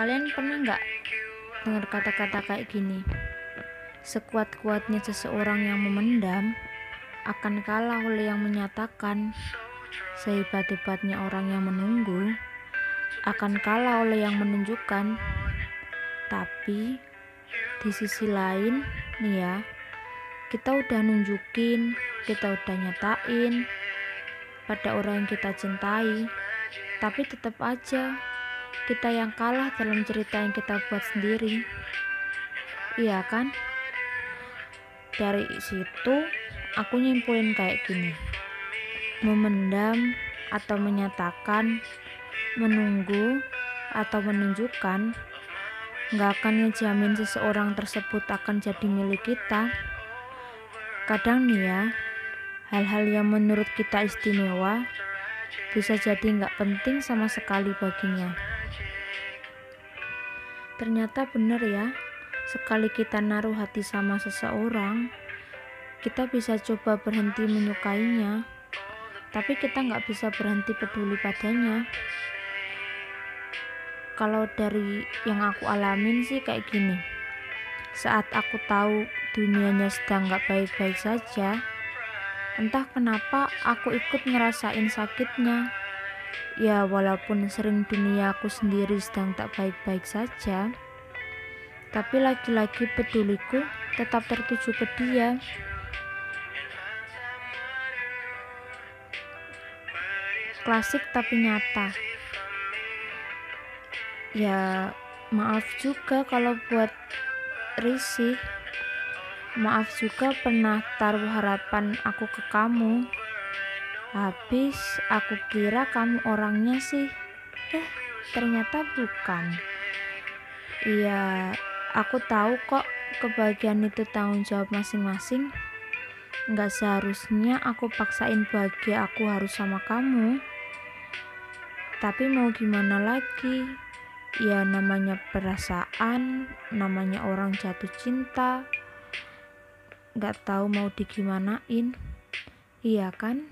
Kalian pernah nggak dengar kata-kata kayak gini? Sekuat-kuatnya seseorang yang memendam akan kalah oleh yang menyatakan. Sehebat-hebatnya orang yang menunggu akan kalah oleh yang menunjukkan. Tapi di sisi lain, nih ya, kita udah nunjukin, kita udah nyatain pada orang yang kita cintai, tapi tetap aja kita yang kalah dalam cerita yang kita buat sendiri. Iya kan? Dari situ aku nyimpulin kayak gini. Memendam atau menyatakan, menunggu atau menunjukkan nggak akan ngejamin seseorang tersebut akan jadi milik kita. Kadang nih ya, hal-hal yang menurut kita istimewa bisa jadi nggak penting sama sekali baginya. Ternyata benar ya, sekali kita naruh hati sama seseorang, kita bisa coba berhenti menyukainya, tapi kita nggak bisa berhenti peduli padanya. Kalau dari yang aku alamin sih kayak gini, saat aku tahu dunianya sedang nggak baik-baik saja, Entah kenapa aku ikut ngerasain sakitnya. Ya walaupun sering dunia aku sendiri sedang tak baik-baik saja, tapi lagi-lagi peduliku tetap tertuju ke dia. Klasik tapi nyata. Ya maaf juga kalau buat risih. Maaf juga pernah taruh harapan aku ke kamu. Habis aku kira kamu orangnya sih. Eh, ternyata bukan. Iya, aku tahu kok kebahagiaan itu tanggung jawab masing-masing. Nggak seharusnya aku paksain bahagia aku harus sama kamu. Tapi mau gimana lagi? Ya namanya perasaan, namanya orang jatuh cinta, nggak tahu mau digimanain. Iya kan